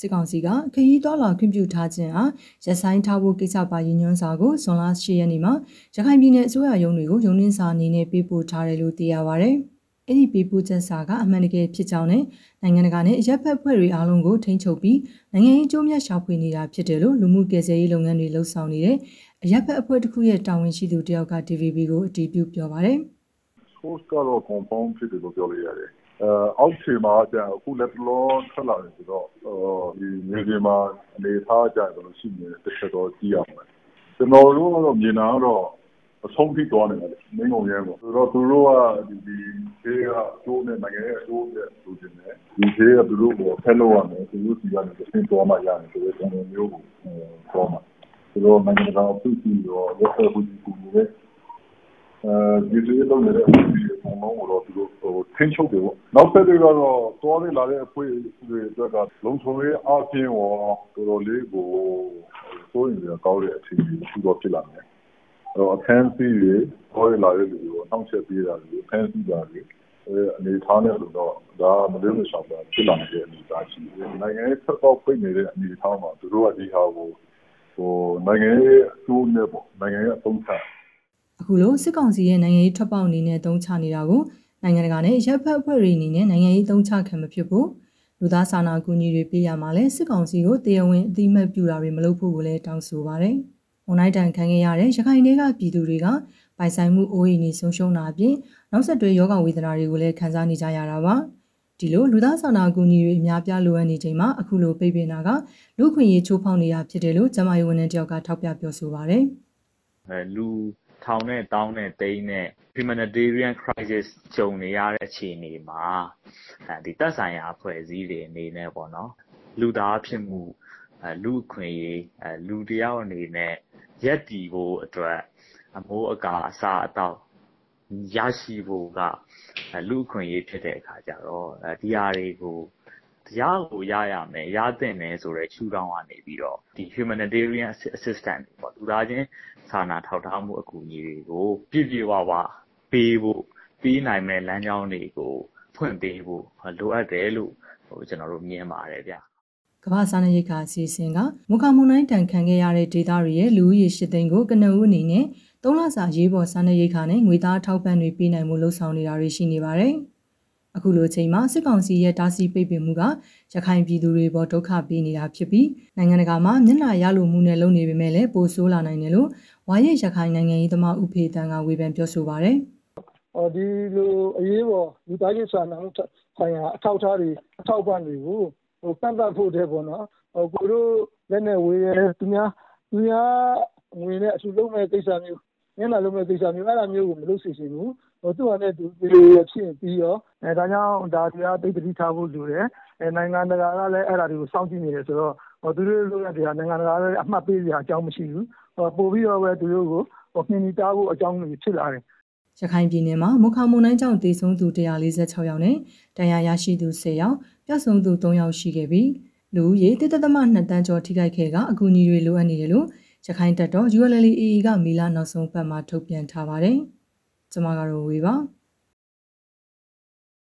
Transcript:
စစ်ကောင်စီကခရီးတော်လာခွင့်ပြုထားခြင်းအားရက်ဆိုင်ထားဖို့ကိစ္စပါရည်ညွှန်းစာကိုဇွန်လ10ရက်နေ့မှာရခိုင်ပြည်နယ်အစိုးရရုံးတွေကိုရုံးနှင်းစာအနေနဲ့ပေးပို့ထားတယ်လို့သိရပါဗျ။အဲ့ဒီပေးပို့ချက်စာကအမှန်တကယ်ဖြစ်ကြောင်းနဲ့နိုင်ငံတကာနဲ့အရက်ဖက်ဖွဲ့တွေအားလုံးကိုထိန်းချုပ်ပြီးနိုင်ငံရေးအကျိုးမြတ်ရှာဖွေနေတာဖြစ်တယ်လို့လူမှုကယ်ဆယ်ရေးလုပ်ငန်းတွေလှုပ်ဆောင်နေတဲ့အရက်ဖက်အဖွဲ့တစ်ခုရဲ့တာဝန်ရှိသူတယောက်က DVB ကိုအတည်ပြုပြောပါတယ်။ source ကတော့ confirm ဖြစ်တယ်လို့ပြောလို့ရတယ်။ အဲအောက်ခြေမှာကျအခုလက်တလောထွက်လာတယ်ဆိုတော့ဒီမြေပြင်မှာအနေထားကြတယ်လို့ရှိနေတစ်ချက်တော့ကြည့်ရမယ်။ကျွန်တော်တို့ကတော့မြင်တာကတော့အဆုံးထိသွားနေတယ်မင်းကုန်ရဲပေါ့ဆိုတော့သူတို့ကဒီဒီခေကကျိုးနဲ့နိုင်ငံရဲ့အကျိုးနဲ့ဆိုချင်တယ်ဒီခေကသူတို့ကိုဖက်လို့ရမယ်သူတို့စီကနေသင်သွားမှရတယ်ဆိုတဲ့အနေမျိုးကိုပြောမှာဆိုတော့နိုင်ငံတကာအဖြစ်စီရောရက်ဆက်မှုကြီးကိုလည်းအဲဒီလိုလုပ်နေတဲ့အဖွဲ့တွေအကုန်လုံးကိုတော့သူတို့ဟို ထိန်းချုပ်တယ်ပေါ့နောက်ဆက်တွေကတော့သွားနေလာတဲ့အဖွဲ့တွေအတွက်ကလုံခြုံရေးအပြင်ရောတော်တော်လေးကိုစိုးရင်ကြကောင်းတဲ့အခြေအနေရှိတော့ဖြစ်လာတယ်တော့အခန်းစီးတွေသွားနေလာတဲ့လူတွေကိုနှောင့်ယှက်ပေးတာတွေအခန်းစီးတာတွေအနေထားနဲ့လို့တော့ဒါမလို့မဆောင်တာဖြစ်လာနေတဲ့အနေအထားရှိတယ်နိုင်ငံရေးဆက်တော့ဖိတ်နေတဲ့အနေအထားမှာသူတို့ကဒီဟာကိုဟိုနိုင်ငံရေးအကျိုးနဲ့ပေါ့နိုင်ငံရေးအသုံးချအခုလိုစစ်ကောင်စီရဲ့နိုင်ငံရေးထွက်ပေါက်အနေနဲ့တုံးချနေတာကို နိုင်ငံတကာနဲ့ရပ်ဖက်အဖွဲ့တွေအနေနဲ့နိုင်ငံရေးတုံးချခံမဖြစ်ဘူးလူသားစာနာကူညီတွေပေးရမှာလဲစစ်ကောင်စီကိုတရားဝင်အသိမှတ်ပြုတာတွေမလုပ်ဖို့ကိုလည်းတောင်းဆိုပါတယ်။ဝန်နိုင်တန်ခံခဲ့ရတဲ့ရခိုင်တွေကပြည်သူတွေကပိုင်ဆိုင်မှုအိုးအိမ်နေဆုံးရှုံးတာအပြင်နောက်ဆက်တွဲယောဂဝေဒနာတွေကိုလည်းခံစားနေကြရတာပါ။ဒီလိုလူသားစာနာကူညီတွေအများပြားလိုအပ်နေချိန်မှာအခုလိုပိတ်ပင်တာကလူခွင့်ရေးချိုးဖောက်နေတာဖြစ်တယ်လို့ကျမယဝန်ထမ်းတယောက်ကထောက်ပြပြောဆိုပါတယ်။အဲလူ ထောင်နဲ့သောင်းနဲ့သိန်းနဲ့ humanitarian crisis ကြုံနေရတဲ့အခြေအနေမှာဒီသက်ဆိုင်ရာအဖွဲ့အစည်းတွေအနေနဲ့ပေါ့နော်လူသားဖြစ်မှုလူအခွင့်အရေးလူတယောက်အနေနဲ့ရက်တည်ဖို့အတွက်အမိုးအကာအစာအသောက်ရရှိဖို့ကလူအခွင့်အရေးဖြစ်တဲ့အခါကျတော့ဒီဟာတွေကိုတ ရားကိုရရမယ်ရသင့်တယ်ဆိုတဲ့ရှုထောင့်ကနေပြီးတော့ဒီ humanitarian assistance ပေါ့လူသားချင်းစာနာထောက်ထားမှုအကူအညီတွေကိုပြည့်ပြည့်ဝဝပေးဖို့ပေးနိုင်မဲ့လမ်းကြောင်းတွေကိုဖွင့်ပေးဖို့လိုအပ်တယ်လို့ဟိုကျွန်တော်တို့မြင်ပါတယ်ဗျကမ္ဘာစားနပ်ရိက္ခာအစီအစဉ်ကမူခမွန်တိုင်းတန်ခံခဲ့ရတဲ့ဒေသတွေရဲ့လူဦးရေ၈သိန်းကိုကနဦးအနေနဲ့၃လစာရေးပေါ်စားနပ်ရိက္ခာနဲ့ငွေသားထောက်ပံ့တွေပေးနိုင်မှုလှုံ့ဆော်နေတာတွေရှိနေပါတယ်။ အခုလိုချိန်မှာစစ်ကောင်စီရဲ့တားဆီးပိတ်ပင်မှုကရခိုင်ပြည်သူတွေပေါ်ဒုက္ခပေးနေတာဖြစ်ပြီးနိုင်ငံတကာမှာမျက်နှာရလိုမှုနဲ့လုပ်နေပေမဲ့လည်းပိုဆိုးလာနိုင်တယ်လို့ဝါရရခိုင်နိုင်ငံရေးသမားဥဖေတန်ကဝေဖန်ပြောဆိုပါရယ်။အော်ဒီလိုအရေးပေါ်လူသားချင်းစာနာမှုဆိုင်ရာအထောက်အထားတွေအထောက်ပံ့တွေကိုဟိုကန့်သတ်ဖို့တဲ့ပေါ့နော်။ဟိုကိုတို့လက်နဲ့ဝေးရဲသူများသူများငွေနဲ့အထူးလုံးမဲ့ကိစ္စမျိုး မျက်နှာလုံးမဲ့ကိစ္စမျိုးအဲ့ဒါမျိုးကိုမလုပ်စေချင်ဘူးဟိုသူ့ဟာနဲ့သူပြေဖြစ်ပြီးရောအဲဒါကြောင့်ဒါတရားသိတိထားဖို့လိုတယ်အဲနိုင်ငံတကာကလည်းအဲ့ဒါတွေကိုစောင့်ကြည့်နေတယ်ဆိုတော့ဟိုသူတို့လိုရတဲ့နိုင်ငံတကာလည်းအမှတ်ပေးစရာအကြောင်းမရှိဘူးဟိုပို့ပြီးတော့ပဲသူတို့ကိုဟိုနှင်းတားဖို့အကြောင်းတွေဖြစ်လာတယ်ရခိုင်ပြည်နယ်မှာမုခမုန်တိုင်းကြောင့်ဒေဆုံးသူ146ယောက်နဲ့တန်ရာရရှိသူ10ယောက်ပျောက်ဆုံးသူ3ယောက်ရှိခဲ့ပြီးလူဦးရေတသက်သမ2တန်းကျော်ထိခိုက်ခဲ့ကအကူအညီတွေလိုအပ်နေတယ်လို့ ရခိုင်တပ်တော် ULLAE ကမီလာနောက်ဆုံးပတ်မှာထုတ်ပြန်ထားပါတယ်။ကျွန်မကတော့ဝေပါ။